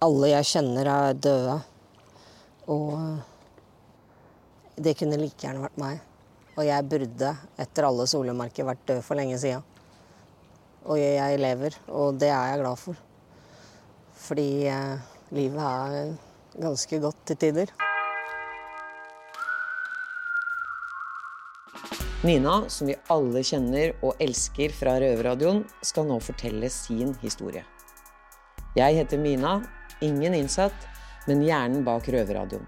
Alle jeg kjenner, er døde. Og det kunne like gjerne vært meg. Og jeg burde, etter alle solemerker, vært død for lenge sida. Og jeg lever, og det er jeg glad for. Fordi eh, livet er ganske godt til tider. Nina, som vi alle kjenner og elsker fra Røverradioen, skal nå fortelle sin historie. Jeg heter Mina, ingen innsatt, men hjernen bak Røverradioen.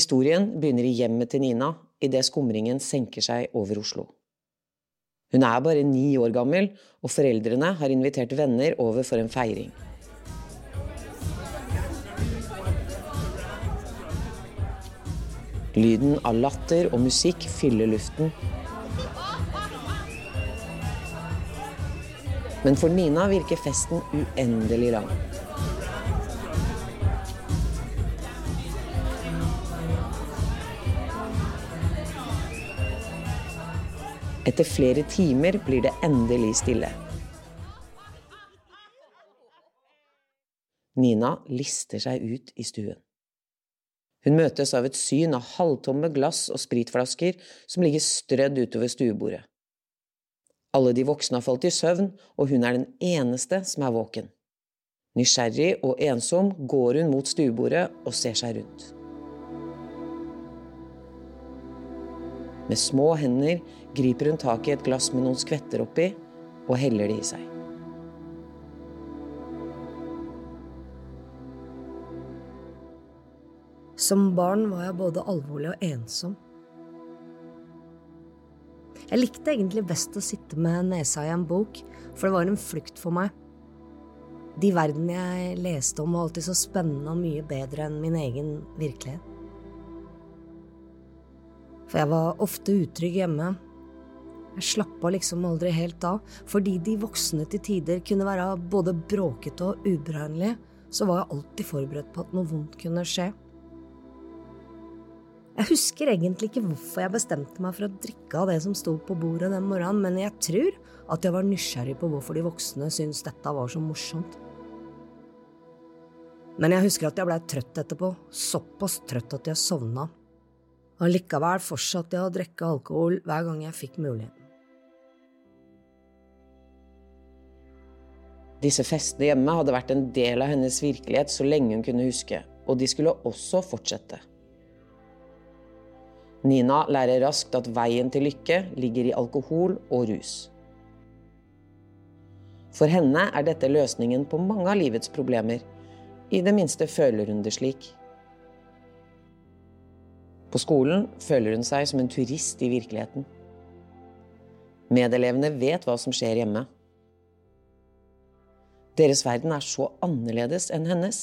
Historien begynner i hjemmet til Nina idet skumringen senker seg over Oslo. Hun er bare ni år gammel, og foreldrene har invitert venner over for en feiring. Lyden av latter og musikk fyller luften. Men for Nina virker festen uendelig lang. Etter flere timer blir det endelig stille. Nina lister seg ut i stuen. Hun møtes av et syn av halvtomme glass og spritflasker som ligger strødd utover stuebordet. Alle de voksne har falt i søvn, og hun er den eneste som er våken. Nysgjerrig og ensom går hun mot stuebordet og ser seg rundt. Med små hender griper hun tak i et glass med noen skvetter oppi, og heller det i seg. Som barn var jeg både alvorlig og ensom. Jeg likte egentlig best å sitte med nesa i en bok, for det var en flukt for meg. De verden jeg leste om, var alltid så spennende og mye bedre enn min egen virkelighet. For jeg var ofte utrygg hjemme. Jeg slappa liksom aldri helt av, fordi de voksne til tider kunne være både bråkete og uberegnelige, så var jeg alltid forberedt på at noe vondt kunne skje. Jeg husker egentlig ikke hvorfor jeg bestemte meg for å drikke av det som sto på bordet den morgenen, men jeg tror at jeg var nysgjerrig på hvorfor de voksne syntes dette var så morsomt. Men jeg husker at jeg blei trøtt etterpå, såpass trøtt at jeg sovna. Allikevel fortsatte jeg å drikke alkohol hver gang jeg fikk muligheten. Disse festene hjemme hadde vært en del av hennes virkelighet så lenge hun kunne huske, og de skulle også fortsette. Nina lærer raskt at veien til lykke ligger i alkohol og rus. For henne er dette løsningen på mange av livets problemer. I det minste føler hun det slik. På skolen føler hun seg som en turist i virkeligheten. Medelevene vet hva som skjer hjemme. Deres verden er så annerledes enn hennes.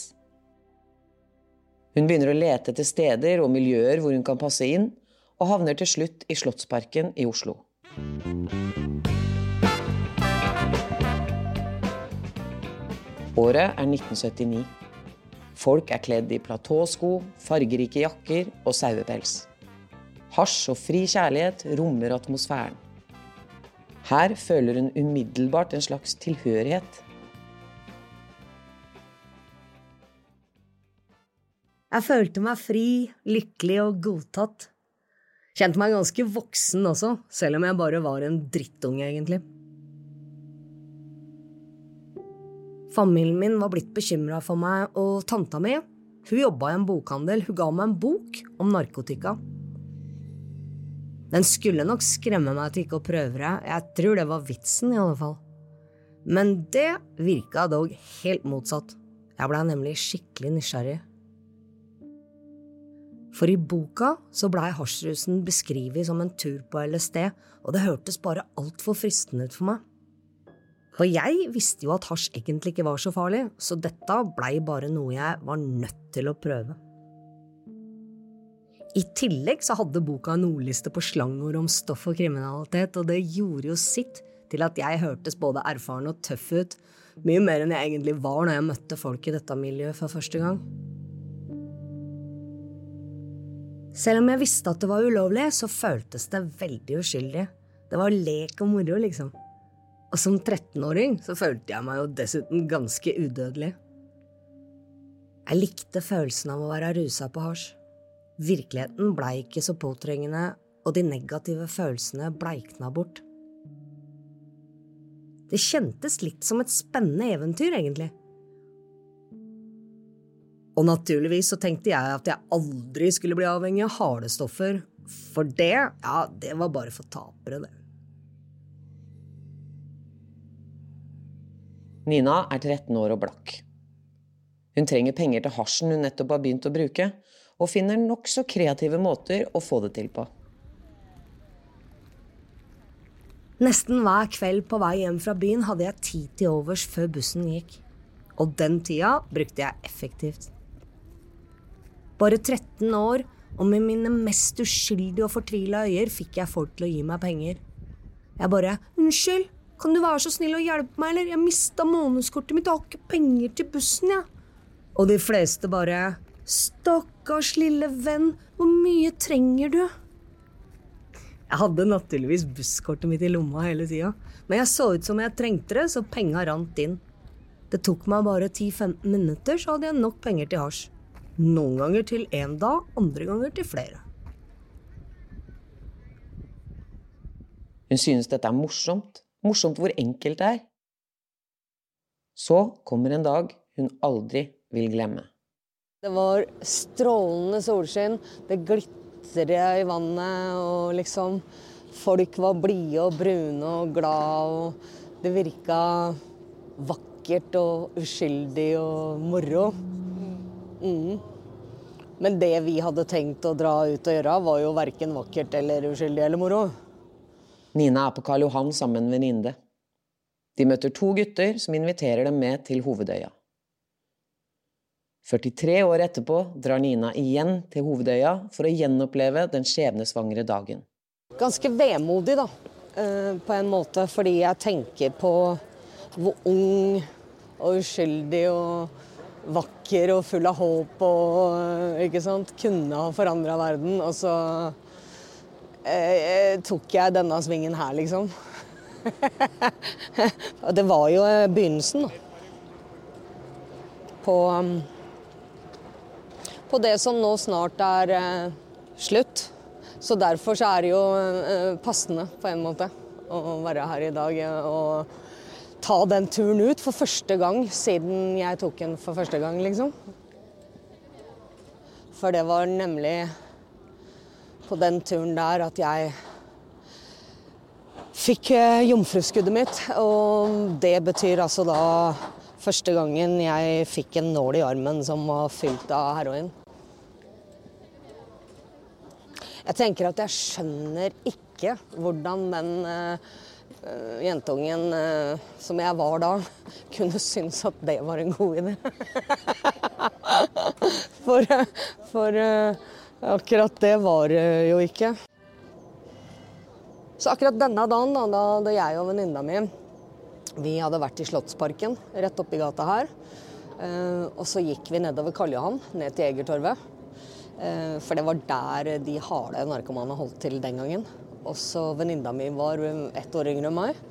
Hun begynner å lete etter steder og miljøer hvor hun kan passe inn, og havner til slutt i Slottsparken i Oslo. Året er 1979. Folk er kledd i platåsko, fargerike jakker og sauepels. Hasj og fri kjærlighet rommer atmosfæren. Her føler hun umiddelbart en slags tilhørighet. Jeg følte meg fri, lykkelig og godtatt. Kjente meg ganske voksen også, selv om jeg bare var en drittunge, egentlig. Familien min var blitt bekymra for meg, og tanta mi hun jobba i en bokhandel. Hun ga meg en bok om narkotika. Den skulle nok skremme meg til ikke å prøve det, jeg tror det var vitsen, i alle fall. Men det virka dog helt motsatt. Jeg blei nemlig skikkelig nysgjerrig. For i boka så blei hasjrusen beskrevet som en tur på LSD, og det hørtes bare altfor fristende ut for meg. For jeg visste jo at hasj egentlig ikke var så farlig, så dette blei bare noe jeg var nødt til å prøve. I tillegg så hadde boka en ordliste på slangord om stoff og kriminalitet, og det gjorde jo sitt til at jeg hørtes både erfaren og tøff ut, mye mer enn jeg egentlig var når jeg møtte folk i dette miljøet for første gang. Selv om jeg visste at det var ulovlig, så føltes det veldig uskyldig. Det var lek og moro, liksom. Og som 13-åring så følte jeg meg jo dessuten ganske udødelig. Jeg likte følelsen av å være rusa på hasj. Virkeligheten blei ikke så påtrengende, og de negative følelsene bleikna bort. Det kjentes litt som et spennende eventyr, egentlig. Og naturligvis så tenkte jeg at jeg aldri skulle bli avhengig av harde stoffer, for det, ja, det var bare for tapere, det. Nina er 13 år og blakk. Hun trenger penger til hasjen hun nettopp har begynt å bruke, og finner nokså kreative måter å få det til på. Nesten hver kveld på vei hjem fra byen hadde jeg tid til overs før bussen gikk. Og den tida brukte jeg effektivt. Bare 13 år, og med mine mest uskyldige og fortvila øyer fikk jeg folk til å gi meg penger. Jeg bare 'Unnskyld, kan du være så snill å hjelpe meg, eller? Jeg mista månedskortet mitt, jeg har ikke penger til bussen, jeg. Og de fleste bare Stakkars lille venn, hvor mye trenger du? Jeg hadde naturligvis busskortet mitt i lomma hele tida, men jeg så ut som jeg trengte det, så penga rant inn. Det tok meg bare 10-15 minutter, så hadde jeg nok penger til hasj. Noen ganger til én dag, andre ganger til flere. Hun synes dette er morsomt, Morsomt hvor enkelt det er. Så kommer en dag hun aldri vil glemme. Det var strålende solskinn, det glitra i vannet, og liksom Folk var blide og brune og glade, og det virka vakkert og uskyldig og moro. Mm. Men det vi hadde tenkt å dra ut og gjøre, var jo verken vakkert eller uskyldig eller moro. Nina er på Karl Johan sammen med en venninne. De møter to gutter som inviterer dem med til Hovedøya. 43 år etterpå drar Nina igjen til Hovedøya for å gjenoppleve den skjebnesvangre dagen. Ganske vemodig, da, eh, på en måte, fordi jeg tenker på hvor ung og uskyldig og vakker og full av håp og eh, ikke sant, kunne ha forandra verden. Og så eh, tok jeg denne svingen her, liksom. det var jo eh, begynnelsen, da. På, um, på det som nå snart er eh, slutt. Så derfor så er det jo eh, passende, på en måte, å være her i dag og ta den turen ut for første gang siden jeg tok den for første gang, liksom. For det var nemlig på den turen der at jeg fikk eh, jomfruskuddet mitt. Og det betyr altså da første gangen jeg fikk en nål i armen som var fylt av heroin. Jeg tenker at jeg skjønner ikke hvordan den uh, jentungen uh, som jeg var da, kunne synes at det var en god idé. for, for uh, Akkurat det var det jo ikke. Så akkurat denne dagen, da, da hadde jeg og venninna mi vi hadde vært i Slottsparken rett oppi gata her. Eh, og så gikk vi nedover Karl Johan, ned til Egertorvet. Eh, for det var der de harde narkomane holdt til den gangen. Og så venninna mi var ett år yngre enn meg.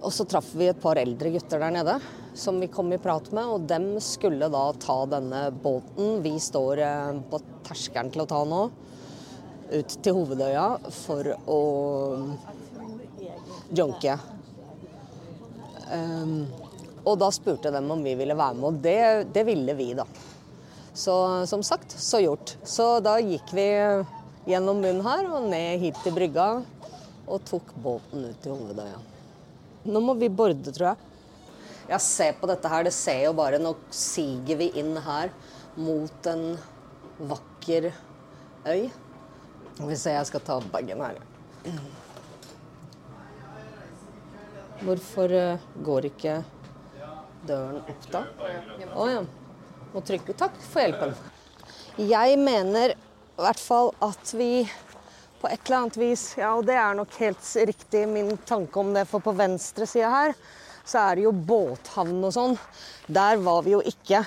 Og så traff vi et par eldre gutter der nede som vi kom i prat med, og dem skulle da ta denne båten vi står eh, på terskelen til å ta nå, ut til Hovedøya for å junke. Um, og da spurte de om vi ville være med, og det, det ville vi, da. Så som sagt, så gjort. Så da gikk vi gjennom munnen her og ned hit til brygga og tok båten ut til Hovedøya. Nå må vi borde, tror jeg. Ja, se på dette her. Det ser jo bare Nå siger vi inn her mot en vakker øy. Vi ser, jeg skal ta bagen her. Hvorfor eh, går ikke døren opp da? Å ja. Må trykke Takk for hjelpen. Jeg mener i hvert fall at vi på et eller annet vis Ja, og det er nok helt riktig min tanke om det, for på venstre side her så er det jo båthavn og sånn. Der var vi jo ikke.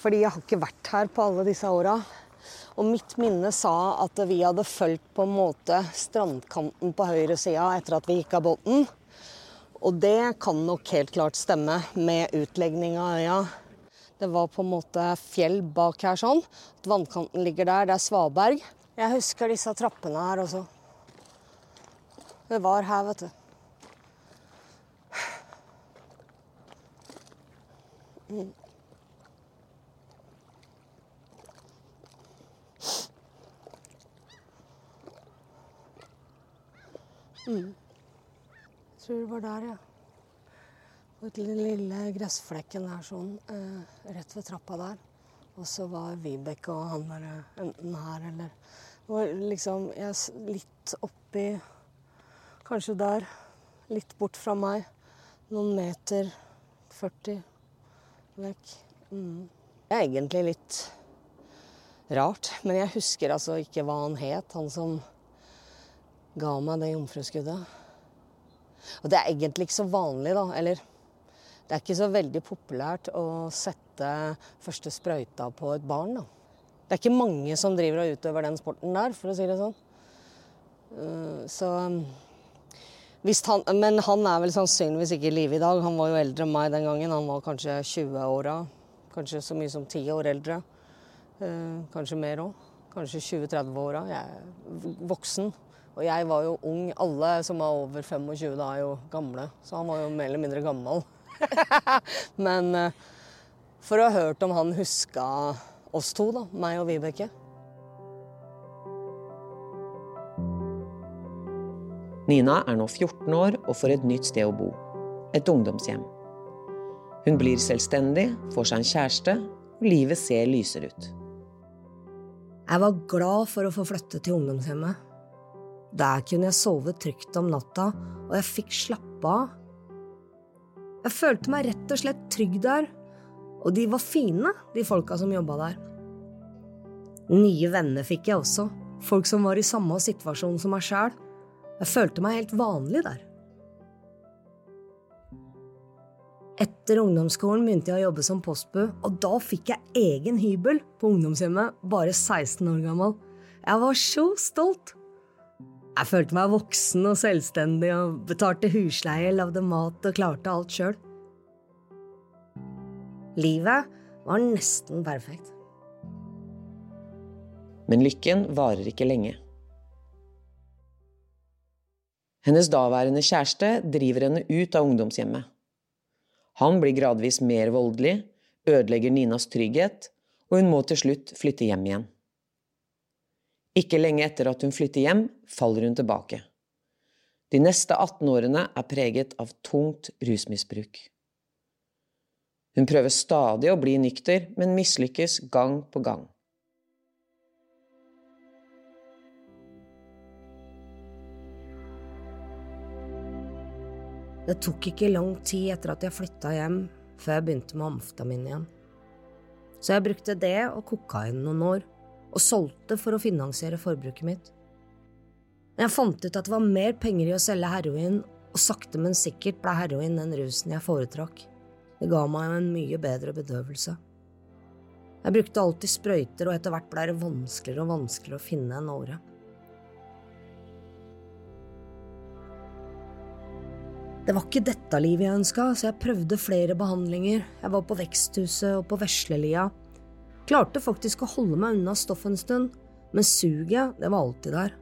Fordi jeg har ikke vært her på alle disse åra. Og mitt minne sa at vi hadde fulgt på en måte strandkanten på høyresida etter at vi gikk av båten. Og det kan nok helt klart stemme med utlegning av øya. Det var på en måte fjell bak her sånn. Vannkanten ligger der. Det er svaberg. Jeg husker disse trappene her også. Det var her, vet du. Mm. Mm. Jeg tror det var der, ja. På den lille gressflekken der sånn, eh, rett ved trappa der. Og så var Vibeke og han eh, enten her eller Det var liksom jeg, litt oppi Kanskje der. Litt bort fra meg. Noen meter 40 vekk. Mm. Det er egentlig litt rart, men jeg husker altså ikke hva han het, han som ga meg det jomfruskuddet. Og det er egentlig ikke så vanlig, da. Eller det er ikke så veldig populært å sette første sprøyta på et barn, da. Det er ikke mange som driver og utøver den sporten der, for å si det sånn. Uh, så han, Men han er vel sannsynligvis ikke i live i dag. Han var jo eldre enn meg den gangen. Han var kanskje 20-åra. Kanskje så mye som 10 år eldre. Uh, kanskje mer òg. Kanskje 20-30-åra. Jeg er voksen. Og jeg var jo ung. Alle som er over 25 da, er jo gamle. Så han var jo mer eller mindre gammel. Men uh, for å ha hørt om han huska oss to, da. Meg og Vibeke. Nina er nå 14 år og får et nytt sted å bo. Et ungdomshjem. Hun blir selvstendig, får seg en kjæreste, og livet ser lysere ut. Jeg var glad for å få flytte til ungdomshjemmet. Der kunne jeg sove trygt om natta, og jeg fikk slappe av. Jeg følte meg rett og slett trygg der, og de var fine, de folka som jobba der. Nye venner fikk jeg også, folk som var i samme situasjon som meg sjæl. Jeg følte meg helt vanlig der. Etter ungdomsskolen begynte jeg å jobbe som postbu, og da fikk jeg egen hybel på ungdomshjemmet, bare 16 år gammel. Jeg var så stolt! Jeg følte meg voksen og selvstendig og betalte husleie, lagde mat og klarte alt sjøl. Livet var nesten perfekt. Men lykken varer ikke lenge. Hennes daværende kjæreste driver henne ut av ungdomshjemmet. Han blir gradvis mer voldelig, ødelegger Ninas trygghet, og hun må til slutt flytte hjem igjen. Ikke lenge etter at hun flytter hjem, faller hun tilbake. De neste 18 årene er preget av tungt rusmisbruk. Hun prøver stadig å bli nykter, men mislykkes gang på gang. Det tok ikke lang tid etter at jeg flytta hjem, før jeg begynte med amfetamin igjen. Så jeg brukte det og kokain noen år og solgte for å finansiere forbruket mitt. Men jeg fant ut at det var mer penger i å selge heroin, og sakte, men sikkert ble heroin den rusen jeg foretrakk. Det ga meg en mye bedre bedøvelse. Jeg brukte alltid sprøyter, og etter hvert ble det vanskeligere og vanskeligere å finne en åre. Det var ikke dette livet jeg ønska, så jeg prøvde flere behandlinger. Jeg var på Veksthuset og på Veslelia, Klarte faktisk å holde meg unna stoffet en stund, men suget, det var alltid der.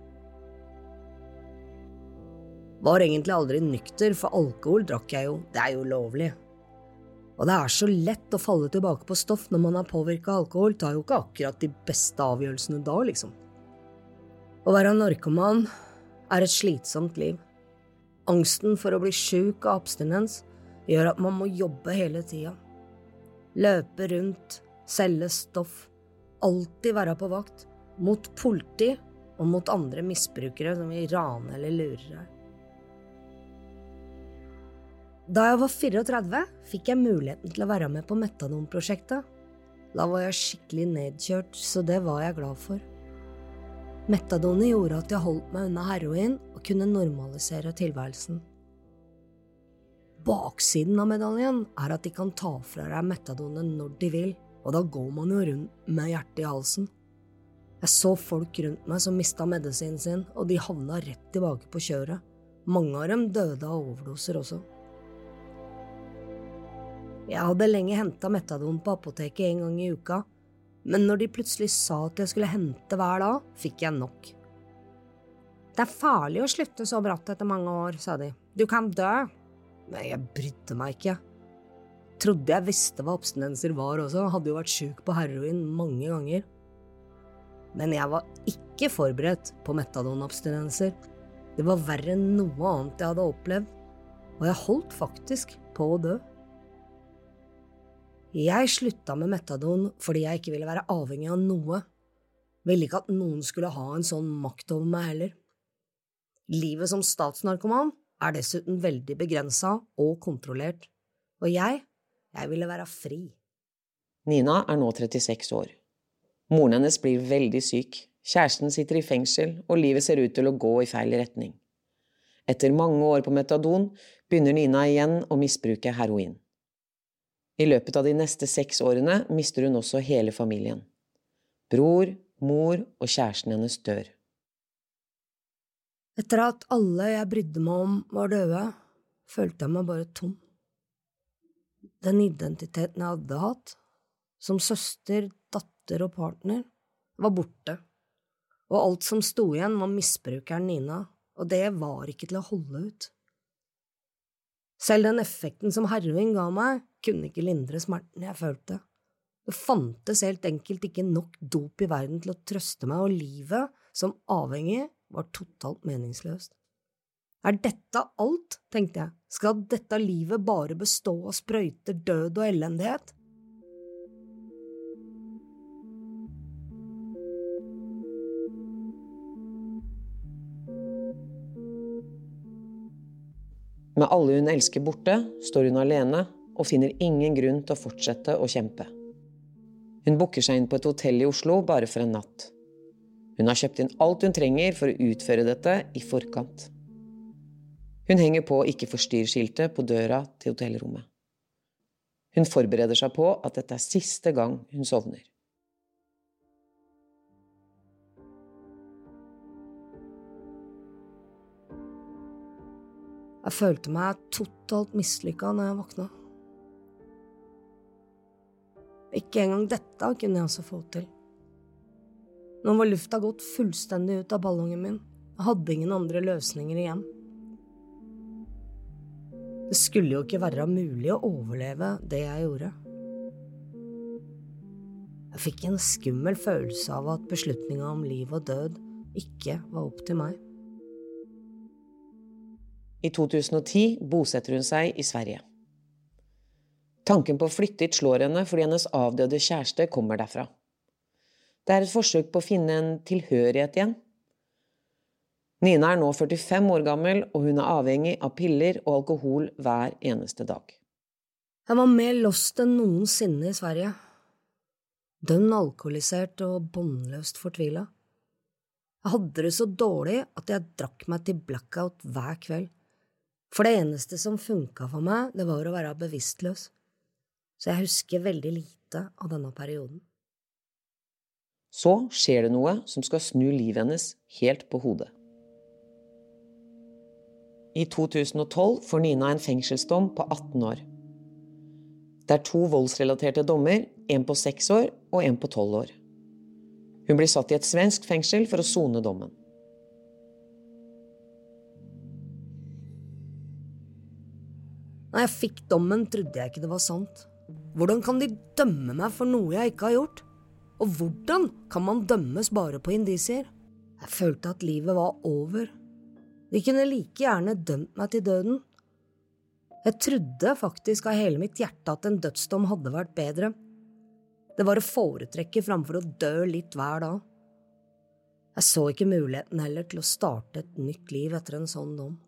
Var egentlig aldri nykter, for alkohol drakk jeg jo, det er jo lovlig. Og det er så lett å falle tilbake på stoff når man er påvirka av alkohol, tar jo ikke akkurat de beste avgjørelsene da, liksom. Å være narkoman er et slitsomt liv. Angsten for å bli sjuk av abstinens gjør at man må jobbe hele tida. Løpe rundt, selge stoff, alltid være på vakt, mot politi og mot andre misbrukere som vil rane eller lure deg. Da jeg var 34, fikk jeg muligheten til å være med på metadonprosjektet. Da var jeg skikkelig nedkjørt, så det var jeg glad for. Metadonet gjorde at jeg holdt meg unna heroin og kunne normalisere tilværelsen. Baksiden av medaljen er at de kan ta fra deg metadonet når de vil, og da går man jo rundt med hjertet i halsen. Jeg så folk rundt meg som mista medisinen sin, og de havna rett tilbake på kjøret. Mange av dem døde av overdoser også. Jeg hadde lenge henta metadon på apoteket en gang i uka, men når de plutselig sa at jeg skulle hente hver dag, fikk jeg nok. Det er farlig å slutte så bratt etter mange år, sa de. Du kan dø. Men jeg brydde meg ikke. Trodde jeg visste hva abstinenser var også, hadde jo vært sjuk på heroin mange ganger. Men jeg var ikke forberedt på metadonabstinenser. Det var verre enn noe annet jeg hadde opplevd, og jeg holdt faktisk på å dø. Jeg slutta med metadon fordi jeg ikke ville være avhengig av noe. Ville ikke at noen skulle ha en sånn makt over meg heller. Livet som statsnarkoman er dessuten veldig begrensa og kontrollert, og jeg, jeg ville være fri. Nina er nå 36 år. Moren hennes blir veldig syk, kjæresten sitter i fengsel, og livet ser ut til å gå i feil retning. Etter mange år på metadon begynner Nina igjen å misbruke heroin. I løpet av de neste seks årene mister hun også hele familien. Bror, mor og kjæresten hennes dør. Etter at alle jeg brydde meg om, var døde, følte jeg meg bare tom. Den identiteten jeg hadde hatt, som søster, datter og partner, var borte, og alt som sto igjen, var misbrukeren Nina, og det var ikke til å holde ut. Selv den effekten som heroin ga meg, kunne ikke lindre smerten jeg følte. Det fantes helt enkelt ikke nok dop i verden til å trøste meg, og livet, som avhengig, var totalt meningsløst. Er dette alt, tenkte jeg, skal dette livet bare bestå av sprøyter, død og elendighet? Med alle hun elsker borte, står hun alene og finner ingen grunn til å fortsette å kjempe. Hun booker seg inn på et hotell i Oslo bare for en natt. Hun har kjøpt inn alt hun trenger for å utføre dette i forkant. Hun henger på ikke forstyrr-skiltet på døra til hotellrommet. Hun forbereder seg på at dette er siste gang hun sovner. Jeg følte meg totalt mislykka når jeg våkna. Ikke engang dette kunne jeg altså få til. Nå var lufta gått fullstendig ut av ballongen min. Jeg hadde ingen andre løsninger igjen. Det skulle jo ikke være mulig å overleve det jeg gjorde. Jeg fikk en skummel følelse av at beslutninga om liv og død ikke var opp til meg. I 2010 bosetter hun seg i Sverige. Tanken på å flytte hit slår henne fordi hennes avdøde kjæreste kommer derfra. Det er et forsøk på å finne en tilhørighet igjen. Nina er nå 45 år gammel, og hun er avhengig av piller og alkohol hver eneste dag. Jeg var mer lost enn noensinne i Sverige. Dønn alkoholisert og båndløst fortvila. Jeg hadde det så dårlig at jeg drakk meg til blackout hver kveld. For det eneste som funka for meg, det var å være bevisstløs. Så jeg husker veldig lite av denne perioden. Så skjer det noe som skal snu livet hennes helt på hodet. I 2012 får Nina en fengselsdom på 18 år. Det er to voldsrelaterte dommer, en på seks år og en på tolv år. Hun blir satt i et svensk fengsel for å sone dommen. Når jeg fikk dommen, trodde jeg ikke det var sant. Hvordan kan de dømme meg for noe jeg ikke har gjort? Og hvordan kan man dømmes bare på indisier? Jeg følte at livet var over. De kunne like gjerne dømt meg til døden. Jeg trodde faktisk av hele mitt hjerte at en dødsdom hadde vært bedre. Det var å foretrekke framfor å dø litt hver dag. Jeg så ikke muligheten heller til å starte et nytt liv etter en sånn dom.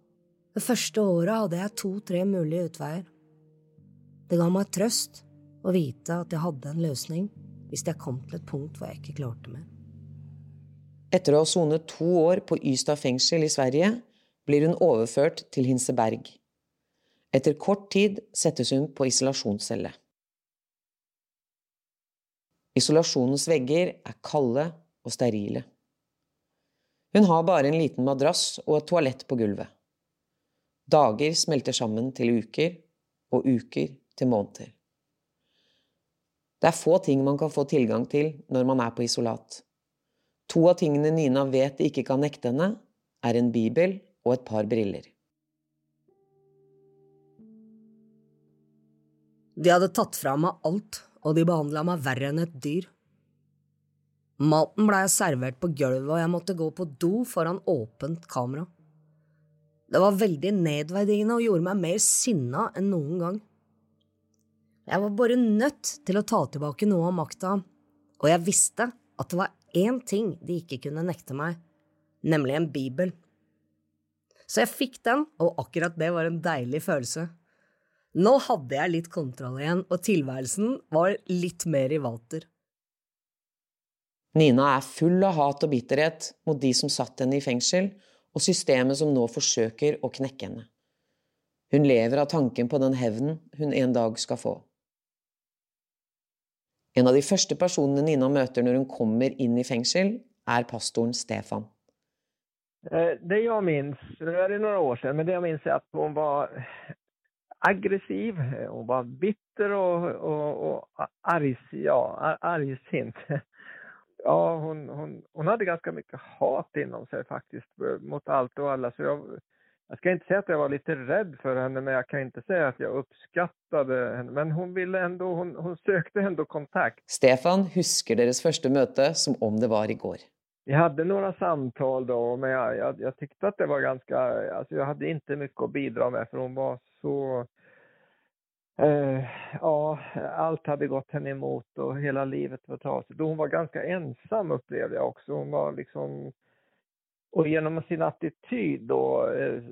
Det første året hadde jeg to–tre mulige utveier. Det ga meg trøst å vite at jeg hadde en løsning hvis jeg kom til et punkt hvor jeg ikke klarte mer. Etter å ha sonet to år på Ystad fengsel i Sverige, blir hun overført til Hinseberg. Etter kort tid settes hun på isolasjonscelle. Isolasjonens vegger er kalde og sterile. Hun har bare en liten madrass og et toalett på gulvet. Dager smelter sammen til uker, og uker til måneder. Det er få ting man kan få tilgang til når man er på isolat. To av tingene Nina vet de ikke kan nekte henne, er en bibel og et par briller. De hadde tatt fra meg alt, og de behandla meg verre enn et dyr. Maten blei servert på gulvet, og jeg måtte gå på do foran åpent kamera. Det var veldig nedverdigende og gjorde meg mer sinna enn noen gang. Jeg var bare nødt til å ta tilbake noe av makta, og jeg visste at det var én ting de ikke kunne nekte meg, nemlig en bibel. Så jeg fikk den, og akkurat det var en deilig følelse. Nå hadde jeg litt kontroll igjen, og tilværelsen var litt mer i vater. Nina er full av hat og bitterhet mot de som satt henne i fengsel, og systemet som nå forsøker å knekke henne. Hun lever av tanken på den hevnen hun en dag skal få. En av de første personene Nina møter når hun kommer inn i fengsel, er pastoren Stefan. Eh, det jeg minns, det er noen år siden, men det jeg minns er at hun var aggressiv. Hun var bitter og, och, och arg, ja, argsint. Ja, hon, hon, hon hade ganska mycket hat inom sig faktiskt mot allt och alla. Så jag, jag ska inte säga att jag var lite rädd för henne, men jag kan inte säga att jag uppskattade henne. Men hon ville ändå, hon, hon sökte ändå kontakt. Stefan husker deres første møte som om det var i går. Vi hade några samtal då, men jag, jag, jag tyckte att det var ganska, alltså jag hade inte mycket att bidra med för hon var så Eh, ja, allt hade gått henne emot och hela livet var trasigt. Hon var ganska ensam upplevde jag också. Hon var liksom... Och genom sin attityd då, eh,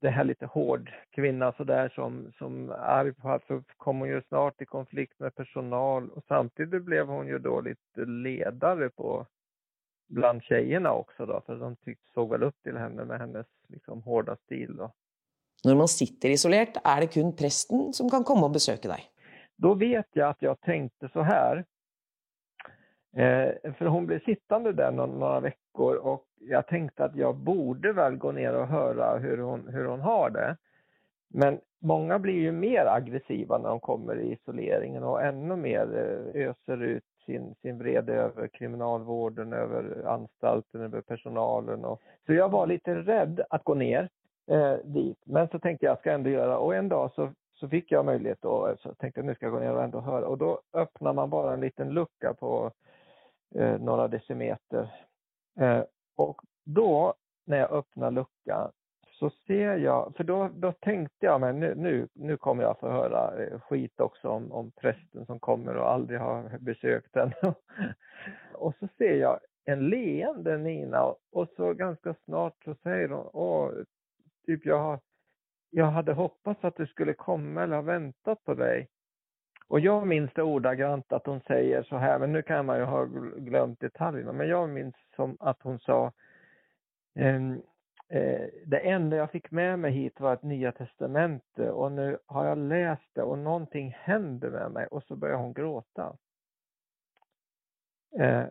det här lite hård kvinna sådär som, som arg på allt, så kom hon ju snart i konflikt med personal og samtidig blev hon ju då lite ledare på bland tjejerna också då, för de tyckte, såg väl upp till henne med hennes liksom hårda stil då. Når man sitter isolert, er det kun presten som kan komme og besøke deg. Da vet jeg at jeg tenkte så her. Eh, for hun ble sittende der noen, noen uker, og jeg tenkte at jeg burde vel gå ned og høre hvordan hun, hun har det. Men mange blir jo mer aggressive når de kommer i isoleringen og enda mer eh, øser ut sin, sin vrede over kriminalvården, over anstalten, over personalen. Och, så jeg var litt redd å gå ned eh, dit. Men så tänkte jag, ska ändå göra, och en dag så, så fick jag möjlighet då, så tänkte jeg nu ska jag gå ner och ändå höra. Och då öppnar man bara en liten lucka på eh, några decimeter. Eh, och då, när jag öppnar luckan, så ser jag, för då, då tänkte jag, men nu, nu, nu kommer jag få höra skit också om, om prästen som kommer och aldrig har besökt den. och så ser jag en leende Nina och så ganska snart så säger hon, åh, typ jag, jag hade hoppats att du skulle komma eller ha väntat på dig. Och jag minns det ordagrant att hon säger så här, men nu kan man ju ha glömt detaljerna, men jag minns som att hon sa ehm, eh, det enda jag fick med mig hit var ett Nya testament, och nu har jag läst det och någonting händer med mig och så börjar hon gråta. Eh,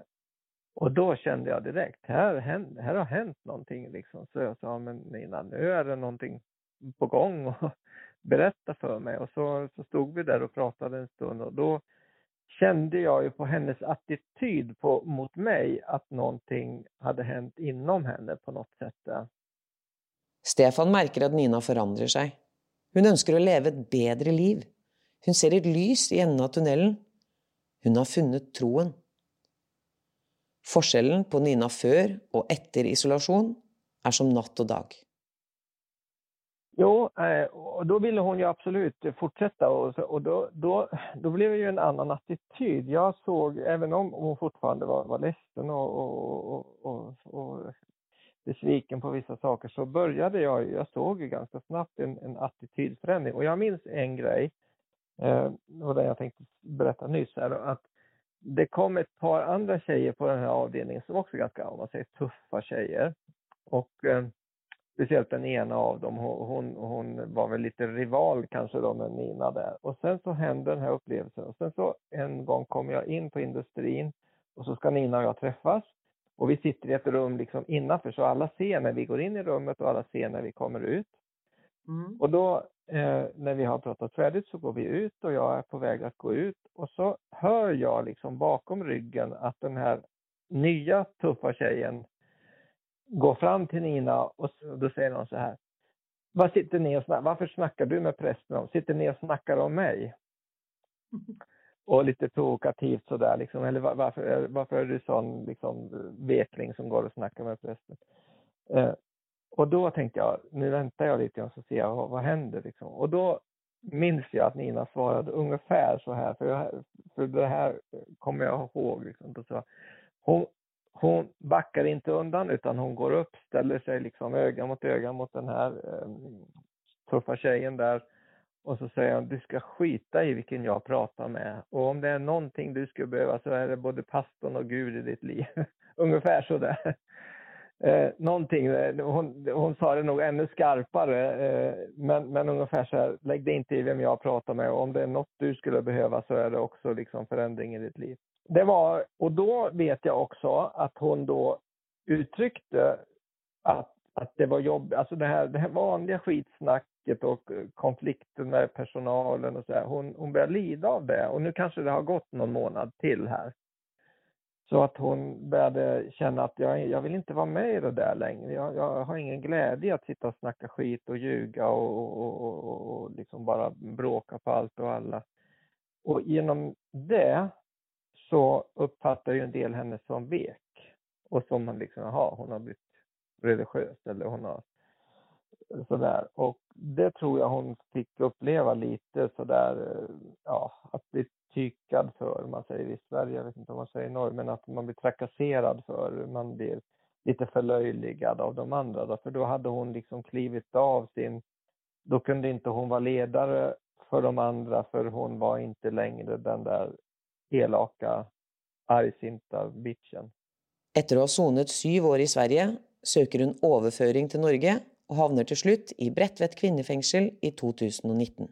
och då kände jag direkt, här, här har hänt någonting liksom. Så jag sa, men Nina, nu är det någonting på gång och berätta för mig. Och så, så stod vi där och pratade en stund och då kände jag ju på hennes attityd mot mig att någonting hade hänt inom henne på något sätt. Stefan merker at Nina forandrer seg. Hun ønsker å leve et bedre liv. Hun ser et lys i enden av tunnelen. Hun har funnet troen. Forskjellen på Nina før og etter isolasjon er som natt og dag. Jo, eh, og da ville hun jo absolutt fortsette. Og, og da, ble det jo en annen attityd. Jeg så, even om hun fortsatt var, var ledsen og, og, og, besviken på vissa saker så började jag, jag såg ju ganska snabbt en, en attitydförändring. Och jag minns en grej, eh, och det jag tänkte berätta nyss här, att det kom ett par andra tjejer på den här avdelningen som också är ganska, om man säger tuffa tjejer. Och eh, speciellt den ena av dem, hon, hon var väl lite rival kanske då med Nina där. Och sen så hände den här upplevelsen och sen så en gång kom jag in på industrin och så ska Nina och jag träffas. Och vi sitter i ett rum liksom innanför så alla ser när vi går in i rummet och alla ser när vi kommer ut. Mm. Och då eh, när vi har pratat färdigt så går vi ut och jag är på väg att gå ut och så hör jag liksom bakom ryggen att den här nya tuffa tjejen går fram till Nina och då säger hon så här. Vad sitter ni och snackar? Varför snackar du med prästen om? Sitter ni och snackar om mig? Och lite provokativt sådär liksom. Eller varför, varför är du sån liksom vekling som går och snackar med prästen? Eh, och då tänkte jag, nu väntar jag lite så ser jag vad, vad händer liksom. Och då minns jag att Nina svarade ungefär så här, för, jag, det här kommer jag ihåg. Liksom. Då så, hon, hon backar inte undan utan hon går upp, ställer sig liksom öga mot öga mot den här eh, tuffa tjejen där och så säger han, du ska skita i vilken jag pratar med. Och om det är någonting du skulle behöva så är det både pastorn och Gud i ditt liv. Ungefär så där. Eh, någonting, eh, hon, hon sa det nog ännu skarpare, eh, men, men ungefär så här, lägg dig inte i vem jag pratar med och om det är något du skulle behöva så är det också liksom förändring i ditt liv. Det var, och då vet jag också att hon då uttryckte att, att det var jobb, alltså det här, det här vanliga skitsnacket och konflikten med personalen och så här, hon, hon börjar lida av det och nu kanske det har gått någon månad till här. Så att hon började känna att jag, jag vill inte vara med i det där längre. Jag, jag har ingen glädje att sitta och snacka skit och ljuga och, och, och, och liksom bara bråka på allt och alla. Och genom det så uppfattar ju en del henne som vek. Och som man liksom, jaha, hon har blivit religiös eller hon har sådär. Och det tror jag hon fick uppleva lite sådär, ja, att bli tykad för, man säger i Sverige, jag vet inte om man säger i Norge, men att man blir trakasserad för, man blir lite förlöjligad av de andra. Då, för då hade hon liksom klivit av sin, då kunde inte hon vara ledare för de andra för hon var inte längre den där elaka, argsinta bitchen. Etter å ha sonet syv år i Sverige søker hun overføring til Norge og havner til slutt i Bredtvet kvinnefengsel i 2019.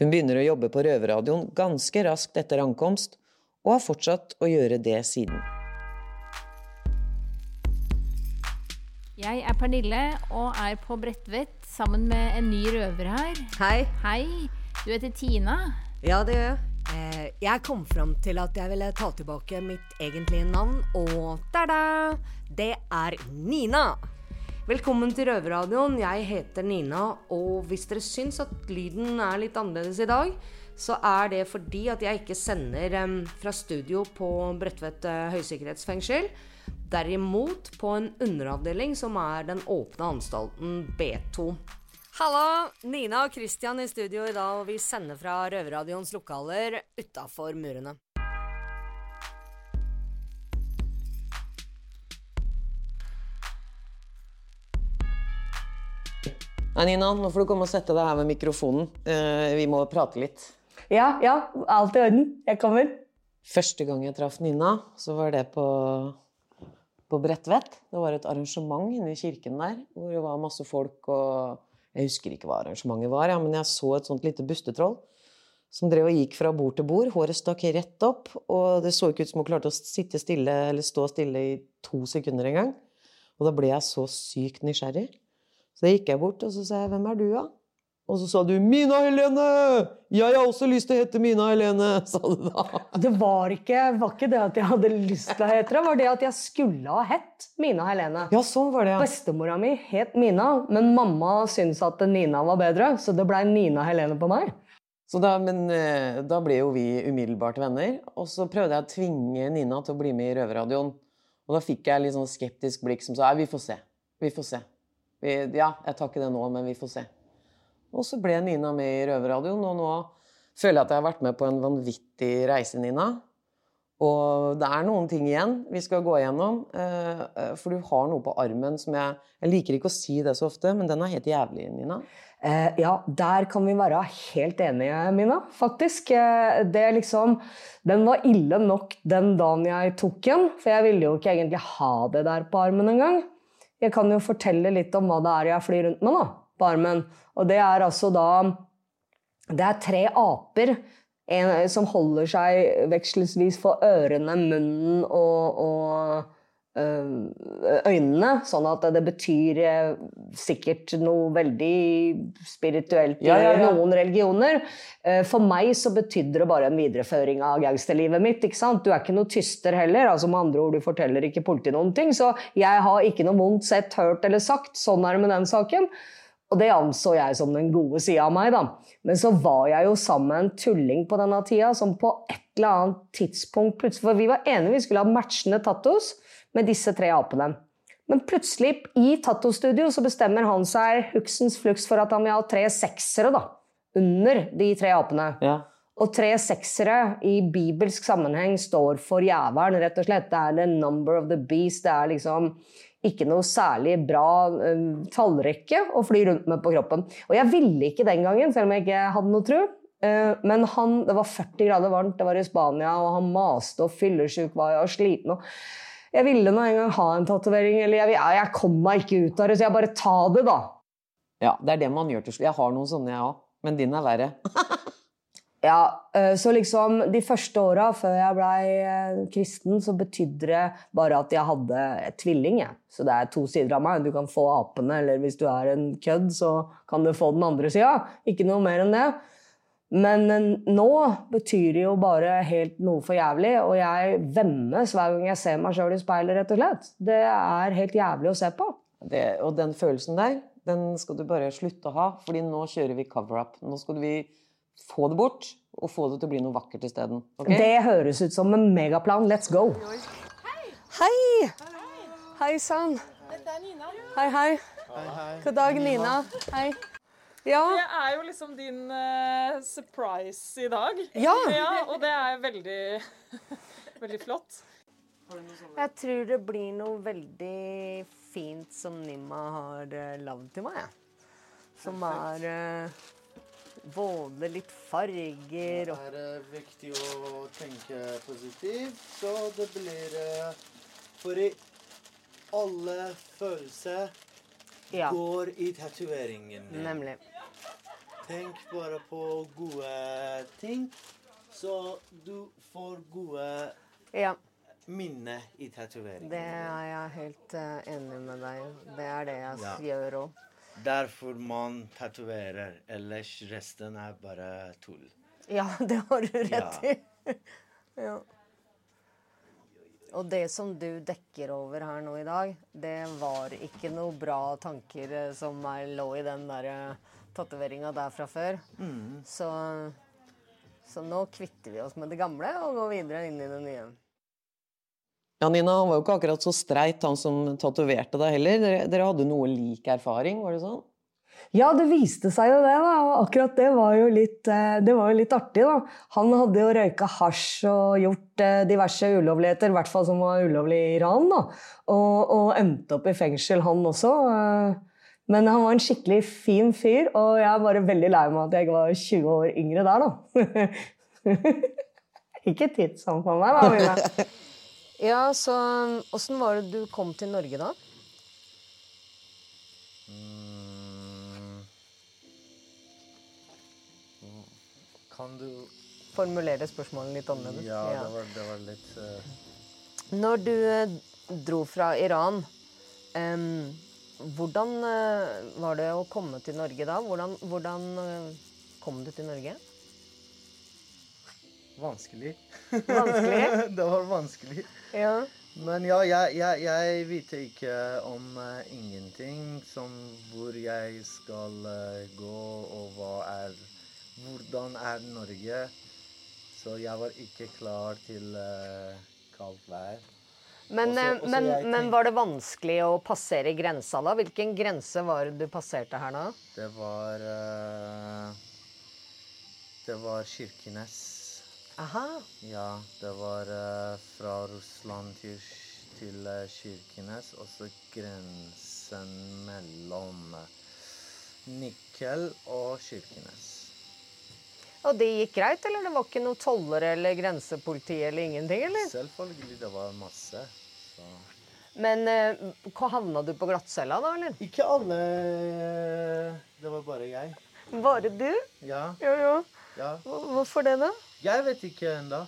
Hun begynner å jobbe på Røverradioen ganske raskt etter ankomst, og har fortsatt å gjøre det siden. Jeg er Pernille og er på Bredtvet sammen med en ny røver her. Hei. Hei. Du heter Tina. Ja, det gjør jeg. Eh, jeg kom fram til at jeg ville ta tilbake mitt egentlige navn, og da-da! Det er Nina! Velkommen til Røverradioen. Jeg heter Nina, og hvis dere syns at lyden er litt annerledes i dag, så er det fordi at jeg ikke sender fra studio på Bredtvet uh, høysikkerhetsfengsel. Derimot på en underavdeling som er den åpne anstalten B2. Halla! Nina og Christian i studio i dag, og vi sender fra Røverradioens lokaler utafor murene. Nei, Nina, nå får du komme og sette deg her ved mikrofonen. Eh, vi må prate litt. Ja, ja. Alt i orden. Jeg kommer. Første gang jeg traff Nina, så var det på, på Bredtvet. Det var et arrangement inne i kirken der hvor det var masse folk og jeg husker ikke hva arrangementet var, ja, men jeg så et sånt lite bustetroll som drev og gikk fra bord til bord. Håret stakk rett opp, og det så ikke ut som hun klarte å sitte stille eller stå stille i to sekunder engang. Og da ble jeg så sykt nysgjerrig. Så da gikk jeg bort og så sa jeg, 'Hvem er du, da?' Og så sa du 'Mina Helene! Jeg har også lyst til å hete Mina Helene', sa du da. Det var ikke, var ikke det at jeg hadde lyst til å hete det, det var det at jeg skulle ha hett Mina Helene. Ja, sånn var det, ja. Bestemora mi het Mina, men mamma syntes at Nina var bedre, så det blei Nina Helene på meg. Så da, men eh, da ble jo vi umiddelbart venner, og så prøvde jeg å tvinge Nina til å bli med i Røverradioen. Og da fikk jeg litt sånn skeptisk blikk som sa 'vi får se'. Vi får se. Vi, ja, jeg tar ikke det nå, men vi får se. Og så ble Nina med i Røverradioen, og nå føler jeg at jeg har vært med på en vanvittig reise, Nina. Og det er noen ting igjen vi skal gå gjennom. eh, eh, For du har noe på armen som jeg Jeg liker ikke å si det så ofte, men den er helt jævlig, Nina. Eh, ja, der kan vi være helt enige, Mina, faktisk. Det liksom Den var ille nok den dagen jeg tok den, for jeg ville jo ikke egentlig ha det der på armen engang. Jeg kan jo fortelle litt om hva det er jeg flyr rundt med da, på armen. Og det er altså da Det er tre aper en, som holder seg vekselvis for ørene, munnen og, og øynene, sånn at det betyr eh, sikkert noe veldig spirituelt i Ja, ja, ja. noen religioner. Eh, For meg så betydde det bare en videreføring av gangsterlivet mitt. ikke sant? Du er ikke noe tyster heller. altså Med andre ord, du forteller ikke politiet noen ting. Så jeg har ikke noe vondt sett, hørt eller sagt. Sånn er det med den saken. Og det anså jeg som den gode sida av meg, da. Men så var jeg jo sammen med en tulling på denne tida som på et eller annet tidspunkt plutselig For vi var enige vi skulle ha matchende tattos med disse tre apene. Men plutselig, i tattostudio, så bestemmer han seg huksens flux for at han vil ha tre seksere da, under de tre apene. Ja. Og tre seksere i bibelsk sammenheng står for jævelen, rett og slett. Det er the number of the beast. Det er liksom ikke noe særlig bra eh, tallrekke å fly rundt med på kroppen. Og jeg ville ikke den gangen, selv om jeg ikke hadde noe tro. Eh, men han, det var 40 grader varmt, det var i Spania, og han maste og fyllesyk var jeg og sliten. Og jeg ville nå en gang ha en tatovering, eller jeg, jeg, jeg kom meg ikke ut av det, så jeg bare ta det, da. ja, det er det man gjør til slutt. Jeg har noen sånne, jeg òg. Men din er verre. Ja, eh, så liksom de første åra før jeg blei kristen, så betydde det bare at jeg hadde et tvilling. Jeg. Så det er to sider av meg. Du kan få apene, eller hvis du er en kødd, så kan du få den andre sida. Ikke noe mer enn det. Men eh, nå betyr det jo bare helt noe for jævlig, og jeg vemmes hver gang jeg ser meg sjøl i speilet, rett og slett. Det er helt jævlig å se på. Det, og den følelsen der, den skal du bare slutte å ha, fordi nå kjører vi cover-up. Nå skal vi få det bort, og få det til å bli noe vakkert isteden. Okay? Det høres ut som en megaplan. Let's go! Hei! Hei sann. Dette er Nina. Hei, hei. God dag, Nina. Hei. Ja, Det er jo liksom din uh, surprise i dag. Ja. ja Og det er veldig, veldig flott. Jeg tror det blir noe veldig fint som Nima har uh, lagd til meg. Ja. Som er eh, både litt farger og Det er eh, viktig å tenke positivt, så det blir for Fordi alle følelser Ja, går i tatoveringen. nemlig. Tenk bare på gode ting, så du får gode Ja, minner i tatoveringen. det er jeg helt eh, enig med deg i. Det er det jeg Ja. gjør òg. Derfor man tatoverer. Ellers resten er bare tull. Ja, det har du rett Ja. i. ja. Og det som du dekker over her nå i dag, det var ikke noe bra tanker eh, som lå i den der tatoveringa der fra før. Så, så nå kvitter vi oss med det gamle og går videre inn i det nye. Ja, Nina, han var jo ikke akkurat så streit, han som tatoverte deg heller. Dere, dere hadde noe lik erfaring, var det sånn? Ja, det viste seg jo det, da. Og akkurat det var jo litt, eh, det var jo litt artig, da. Han hadde jo røyka hasj og gjort eh, diverse ulovligheter, i hvert fall som var ulovlig i Iran, da. Og, og endte opp i fengsel, han også. eh. Men han var en skikkelig fin fyr, og jeg er bare veldig lei meg at jeg var 20 år yngre der, da. ikke titt sånn på meg, da, Mina. Ja, så åssen var det du kom til Norge da? Mm. Kan du Formulere spørsmålet litt annerledes. Ja, det var, det var litt uh... Når du eh, dro fra Iran, um, hvordan eh, var det å komme til Norge da? Hvordan, hvordan kom du til Norge? Vanskelig. Vanskelig? det var vanskelig. Ja. Men ja, jeg, jeg, jeg vet ikke om uh, ingenting som hvor jeg skal uh, gå, og hva er Hvordan er Norge? Så jeg var ikke klar til uh, kaldt vær. Men, Også- også men, tenkte, men var det vanskelig å passere grensa da? Hvilken grense var det du passerte her nå? Det var Det var Kirkenes. Aha. Ja, det var uh, fra Russland til, til uh, Kirkenes, og så grensen mellom Nikkel og Kirkenes. Og det gikk greit, eller det var ikke noe tollere eller grensepoliti eller ingenting, eller? Selvfølgelig, det var masse. Så. Men eh, hva havna du på glattcella da, eller? Ikke alle Det var bare jeg. Bare du? Ja, Jo, jo. ja. Hvorfor det, da? Jeg vet ikke ennå.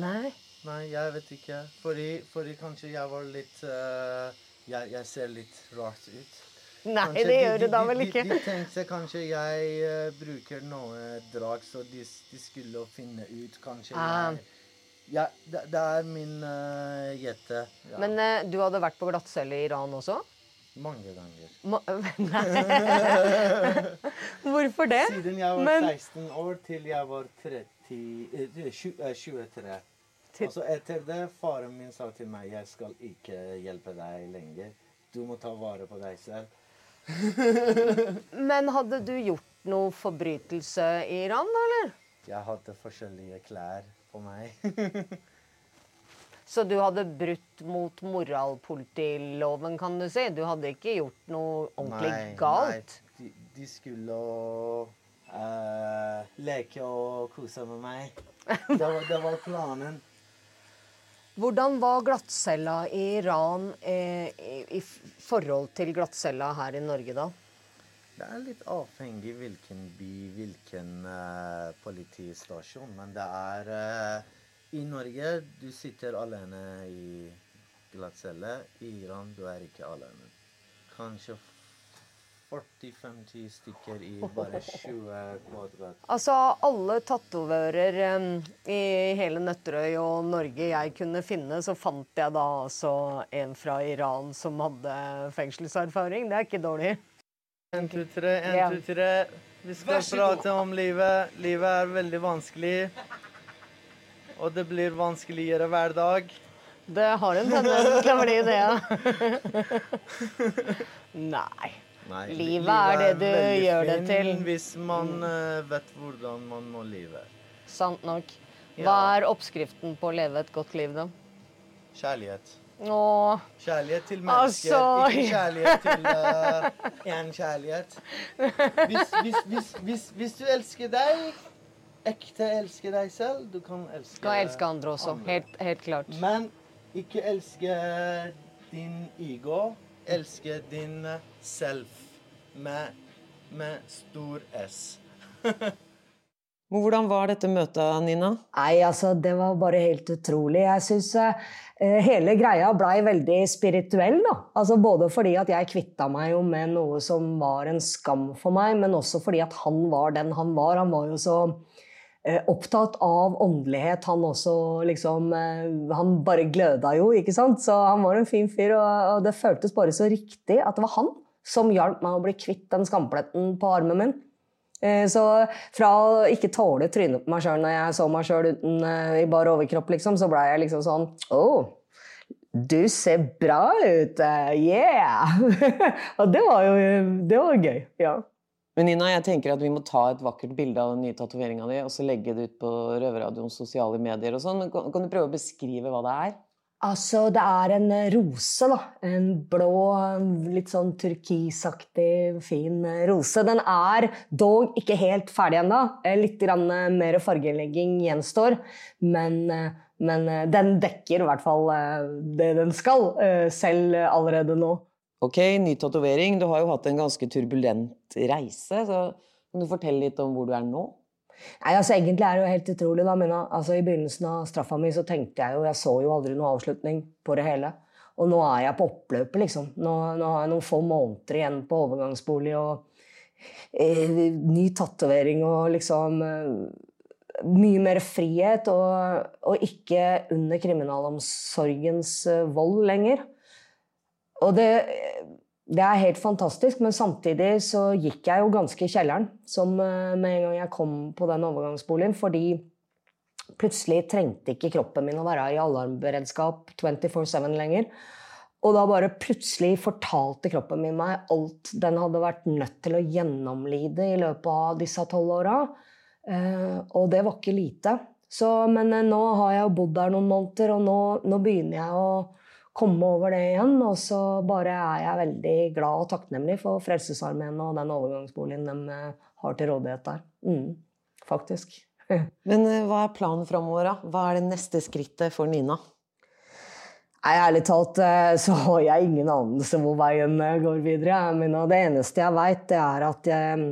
Nei. Nei, jeg vet ikke. Fordi, fordi kanskje jeg var litt uh, jeg, jeg ser litt rart ut. Nei, Kanskje det gjør du de- da vel vel de- ikke? De, tenkte kanskje jeg uh, bruker noe drag, så de, de skulle finne ut kanskje Ah. jeg Ja, det, det er min uh, gjette. Ja. Men uh, du hadde vært på glattcelle i Iran også? Mange ganger. Ma Nei. Hvorfor det? Siden jeg var Men- 16 år til jeg var 30, eh, tju- eh, 23. Til- Og så etter det, faren min sa til meg jeg skal ikke hjelpe deg lenger. Du må ta vare på deg selv. Men hadde du gjort noe forbrytelse i Iran, eller? Jeg hadde forskjellige klær på meg. Så du hadde brutt mot moralpolitiloven, kan du si? Du hadde ikke gjort noe ordentlig galt? Nei. De, de skulle eh, leke og kose med meg. Det var, det var planen. Hvordan var glattcella i Iran eh, i, i forhold til glattcella her i Norge, da? Det er litt avhengig hvilken by, hvilken eh, politistasjon. Men det er eh, I Norge du sitter alene i glattcelle. I Iran du er ikke alene. Kanskje 40-50 stykker i bare 20 kvadrat. Altså, alle tatovører um, i hele Nøtterøy og Norge jeg kunne finne, så fant jeg da altså en fra Iran som hadde fengselserfaring. Det er ikke dårlig. En, to, tre, en, Ja. to, tre. Vi skal prate om livet. Livet er veldig vanskelig. Og det blir vanskeligere hver dag. Det har en tendens til å bli det, ja. Nei. Nei, Livet er det du er gjør det til. Hvis man eh, vet hvordan man må leve. Sant nok. Hva Ja. er oppskriften på å leve et godt liv, da? Kjærlighet. Åh, Kjærlighet til mennesker, Altså- ikke kjærlighet til én kjærlighet. Hvis, hvis, hvis, hvis, du elsker deg, ekte elsker deg selv, du kan elske kan elske andre også. andre. Helt, helt klart. Men ikke elske din ego. Elske din selv med, med stor S. Hvordan var dette møtet, Nina? Nei, altså, det var bare helt utrolig. Jeg syns eh, hele greia blei veldig spirituell, da. Altså både fordi at jeg kvitta meg jo med noe som var en skam for meg, men også fordi at han var den han var. Han var jo så eh, opptatt av åndelighet, han også, liksom. Eh, han bare gløda jo, ikke sant. Så han var en fin fyr, og, og det føltes bare så riktig at det var han som hjalp meg å bli kvitt den skampletten på armen min. Eh, Så fra å ikke tåle trynet på meg sjøl når jeg så meg sjøl eh, i bar overkropp, liksom, så blei jeg liksom sånn oh, du ser bra ut! eh, Yeah! Og det var jo Det var gøy. Ja. Men Nina, jeg tenker at vi må ta et vakkert bilde av den nye tatoveringa di og så legge det ut på Røverradioens sosiale medier og sånn. Kan du prøve å beskrive hva det er? Altså, det er en eh, rose, da. En blå, litt sånn turkisaktig, fin eh, rose. Den er dog ikke helt ferdig ennå. Eh, Litt eh, mer fargelegging gjenstår. Men, eh, men eh, den dekker i hvert fall eh, det den skal, eh, selv eh, allerede nå. Ok, ny tatovering. Du har jo hatt en ganske turbulent reise. så Kan du fortelle litt om hvor du er nå? Nei, altså Egentlig er det jo helt utrolig. da, men altså, I begynnelsen av straffa mi så tenkte jeg jo Jeg så jo aldri noe avslutning på det hele. Og nå er jeg på oppløpet, liksom. Nå, nå har jeg noen få måneder igjen på overgangsbolig og eh, ny tatovering og liksom eh, Mye mer frihet og, og ikke under kriminalomsorgens eh, vold lenger. Og det, det er helt fantastisk, men samtidig så gikk jeg jo ganske i kjelleren som eh, med en gang jeg kom på den overgangsboligen, fordi plutselig trengte ikke kroppen min å være i alarmberedskap 24-7 lenger. Og da bare plutselig fortalte kroppen min meg alt den hadde vært nødt til å gjennomlide i løpet av disse tolv åra. Eh, og det var ikke lite. Så, men eh, nå har jeg jo bodd der noen måneder, og nå, nå begynner jeg å komme over det igjen. Og så bare er jeg veldig glad og takknemlig for Frelsesarmeen og den overgangsboligen de eh, har til rådighet der. Mm, faktisk. Men eh, hva er planen framover, da? Hva er det neste skrittet for Nina? Nei, Ærlig talt eh, så har jeg ingen anelse hvor veien går videre. Men det eneste jeg veit, det er at jeg,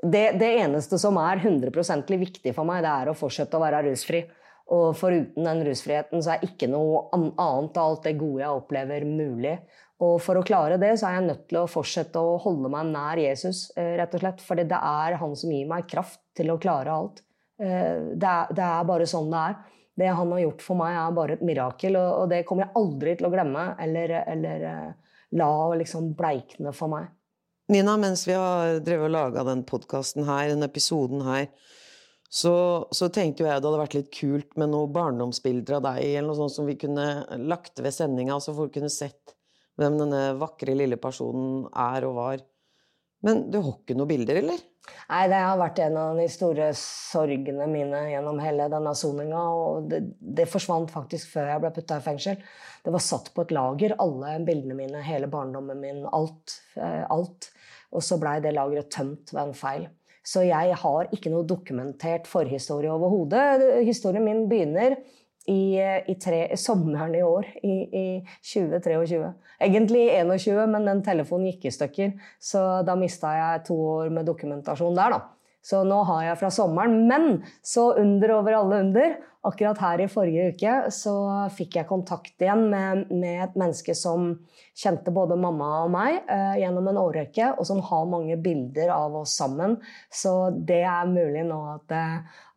det, det, eneste som er 100 viktig for meg, det er å fortsette å være rusfri. Og foruten den rusfriheten så er ikke noe annet av alt det gode jeg opplever, mulig. Og for å klare det, så er jeg nødt til å fortsette å holde meg nær Jesus, eh, rett og slett. Fordi det er han som gir meg kraft til å klare alt. Det er, det er bare sånn det er. Det han har gjort for meg, er bare et mirakel, og, det kommer jeg aldri til å glemme eller, eller eh, la liksom bleikne for meg. Nina, mens vi har drevet og laga den podkasten her, den episoden her, så, så, tenkte jeg det hadde vært litt kult med noen barndomsbilder av deg, eller noe sånt som vi kunne lagt ved sendinga, så folk kunne sett hvem denne vakre, lille personen er og var. Men du har ikke noen bilder, eller? Nei, det har vært en av de store sorgene mine gjennom hele denne soninga. Og det, det, forsvant faktisk før jeg ble putta i fengsel. Det var satt på et lager, alle bildene mine, hele barndommen min, alt. Eh, alt. Og så blei det lageret tømt ved en feil. Så jeg har ikke noe dokumentert forhistorie overhodet. Historien min begynner i, i tre, sommeren i år, i, i 2023. Egentlig 21, men den telefonen gikk i stykker. Så da mista jeg to år med dokumentasjon der, da. Så nå har jeg fra sommeren. Men så under over alle under, akkurat her i forrige uke, så fikk jeg kontakt igjen med, med et menneske som kjente både mamma og meg eh, gjennom en årrekke, og som har mange bilder av oss sammen. Så det er mulig nå at,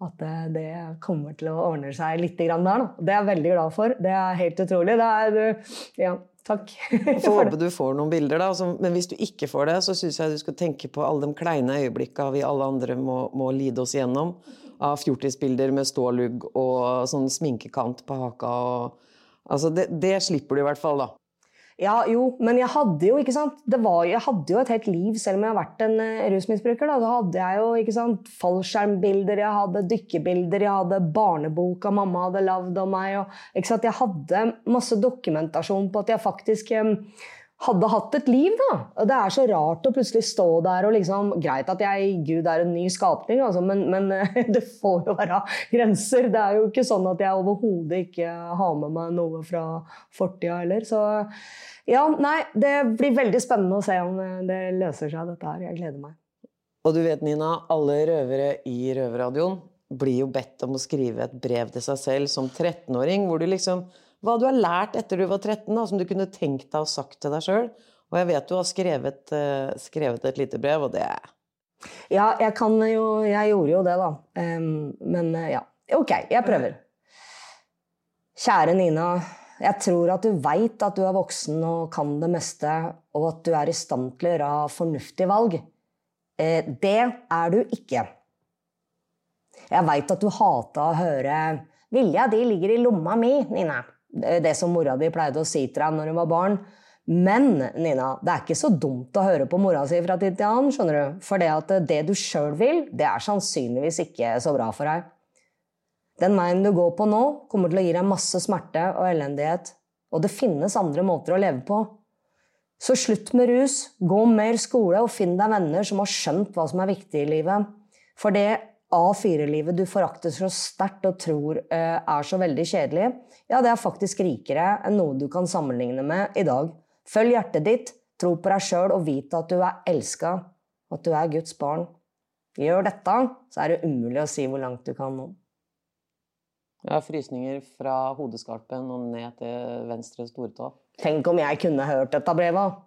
at det kommer til å ordne seg litt der. Da. Det er jeg veldig glad for. Det er helt utrolig. Det er, ja, Takk. Får håpe du får noen bilder, da. Men hvis du ikke får det, så syns jeg du skal tenke på alle de kleine øyeblikka vi alle andre må, må lide oss gjennom. Av fjortisbilder med stålugg og sånn sminkekant på haka. Og, altså det, det slipper du i hvert fall, da. Ja, jo, men jeg hadde jo ikke sant? Var, jeg hadde jo et helt liv selv om jeg har vært en uh, rusmisbruker. Da. da hadde jeg jo ikke sant? fallskjermbilder, jeg hadde dykkebilder, jeg hadde barneboka mamma hadde lagd om meg. Og, ikke sant? Jeg hadde masse dokumentasjon på at jeg faktisk um, hadde hatt et liv, da. Det er så rart å plutselig stå der og liksom Greit at jeg, Gud er en ny skapning, altså, men, men, det får jo være grenser. Det er jo ikke sånn at jeg overhodet ikke har med meg noe fra fortida heller. Så ja, nei, det blir veldig spennende å se om det løser seg, dette her. Jeg gleder meg. Og du vet, Nina, alle røvere i Røverradioen blir jo bedt om å skrive et brev til seg selv som 13-åring, hvor du liksom hva du har lært etter du var 13, da, som du kunne tenkt deg å sagt til deg sjøl. Og jeg vet du har skrevet, uh, skrevet, et lite brev, og det Ja, jeg kan jo Jeg gjorde jo det, da. Men uh, ja. Ok, jeg prøver. Kjære Nina. Jeg tror at du veit at du er voksen og kan det meste, og at du er i stand til å gjøre fornuftige valg. Eh, det er du ikke. Jeg veit at du hata å høre 'Vilja di ligger i lomma mi', Nina. Det som mora di pleide å si til deg når hun var barn. Men Nina, det er ikke så dumt å høre på mora si fra tid til annen. skjønner du? For det at det du sjøl vil, det er sannsynligvis ikke så bra for deg. Den veien du går på nå, kommer til å gi deg masse smerte og elendighet. Og det finnes andre måter å leve på. Så slutt med rus, gå mer skole og finn deg venner som har skjønt hva som er viktig i livet. For det A4-livet du forakter så sterkt og tror uh, er så veldig kjedelig, ja, det er faktisk rikere enn noe du kan sammenligne med i dag. Følg hjertet ditt, tro på deg sjøl og vite at du er elska, at du er Guds barn. Gjør dette, så er det umulig å si hvor langt du kan nå. Jeg har frysninger fra hodeskalpen og ned til venstre stortå. Tenk om jeg kunne hørt dette brevet!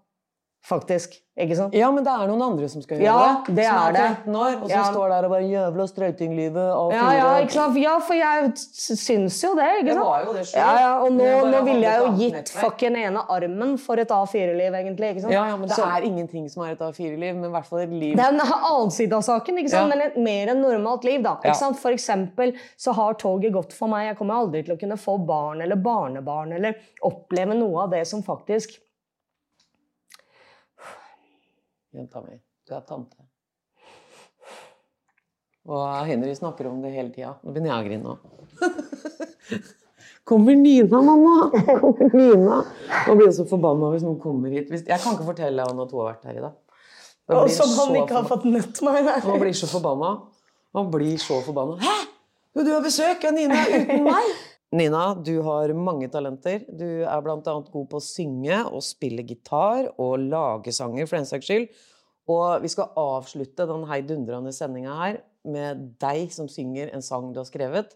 Faktisk. Ikke sant? Ja, men det er noen andre som skal gjøre ja, det. det som er, er 13 år, og som ja. står der og bare 'jævla strøytinglivet' og ja, ja, ikke sant? ja, for jeg syns jo det. ikke sant? Det var jo det selv. Ja, ja, og nå, nå ville jeg jo gitt fucken ene armen for et A4-liv, egentlig. ikke sant? Ja, ja, men det Så. er ingenting som er et A4-liv, men i hvert fall et liv Det er en annen side av saken, ikke sant? men et mer enn normalt liv. da. ikke sant? For eksempel så har toget gått for meg. Jeg kommer aldri til å kunne få barn eller barnebarn eller oppleve noe av det som faktisk Jenta mi, du er tante. Og Henry snakker om det hele tida. Nå begynner jeg å grine nå. Kommer Nina, mamma! Kommer Nina! Nå blir jeg så forbanna hvis noen kommer hit. Jeg kan ikke fortelle han at hun har vært her i dag. Da Og som han ikke har fått møtt meg. Nei. Han blir så forbanna. Han blir så forbanna. Hæ?! Du har besøk av Nina uten meg! Nina, du har mange talenter. Du er bl.a. god på å synge og spille gitar og lage sanger, for den saks skyld. Og vi skal avslutte den heidundrende sendinga her med deg som synger en sang du har skrevet.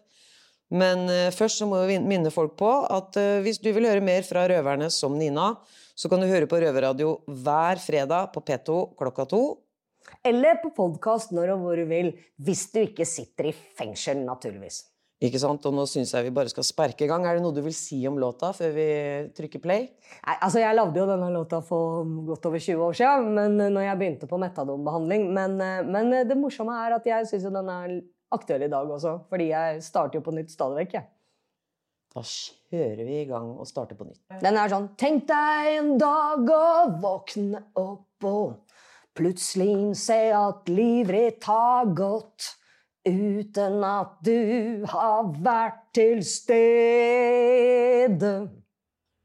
Men eh, først så må vi minne folk på at eh, hvis du vil høre mer fra Røverne som Nina, så kan du høre på Røverradio hver fredag på P2 klokka to. Eller på podkast når og hvor du vil, hvis du ikke sitter i fengsel, naturligvis. Ikke sant? Og nå syns jeg vi bare skal sparke i gang. Er det noe du vil si om låta før vi trykker play? Nei, altså Jeg lagde jo denne låta for godt over 20 år siden, men eh, når jeg begynte på metadonbehandling. Men, eh, men eh, det morsomme er at jeg syns den er aktuell i dag også, fordi jeg starter jo på nytt stadig vekk. Ja. Da kjører vi i gang og starter på nytt. Den er sånn Tenk deg en dag å våkne opp og plutselig innse at livet ditt har gått uten at du har vært til stede.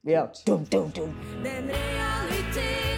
Ja. Dum, dum, dum. Den realiteten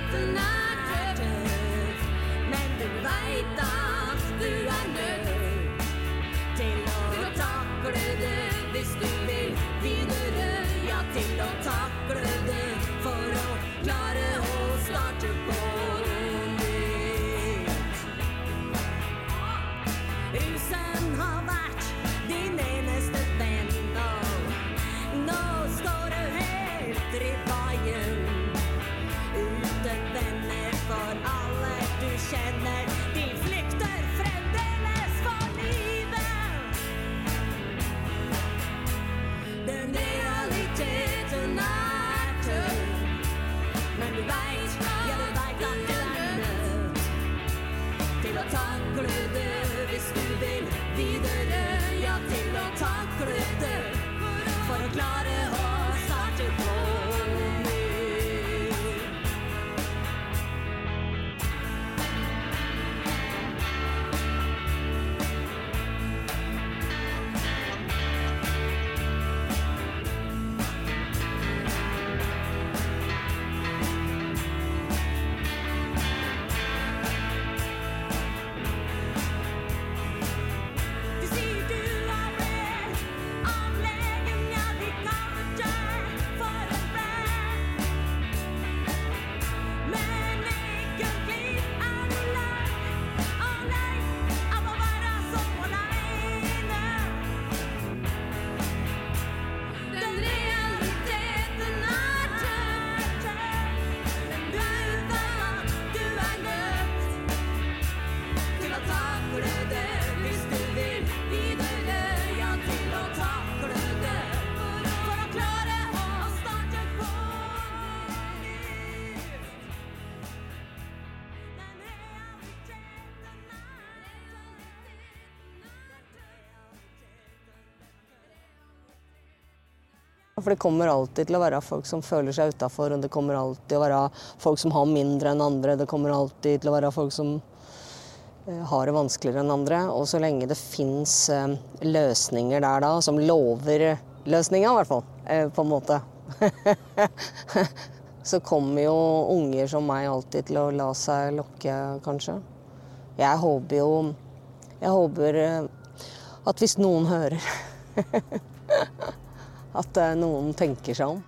For det kommer alltid til å være folk som føler seg utafor, og det kommer alltid til å være folk som har mindre enn andre. Det kommer alltid til å være folk som eh, har det vanskeligere enn andre. Og så lenge det fins løsninger der da, som lover løsninga, i hvert fall, eh, på en måte, så kommer jo unger som meg alltid til å la seg lokke, kanskje. Jeg håper jo Jeg håper eh, at hvis noen hører At eh, noen tenker seg om.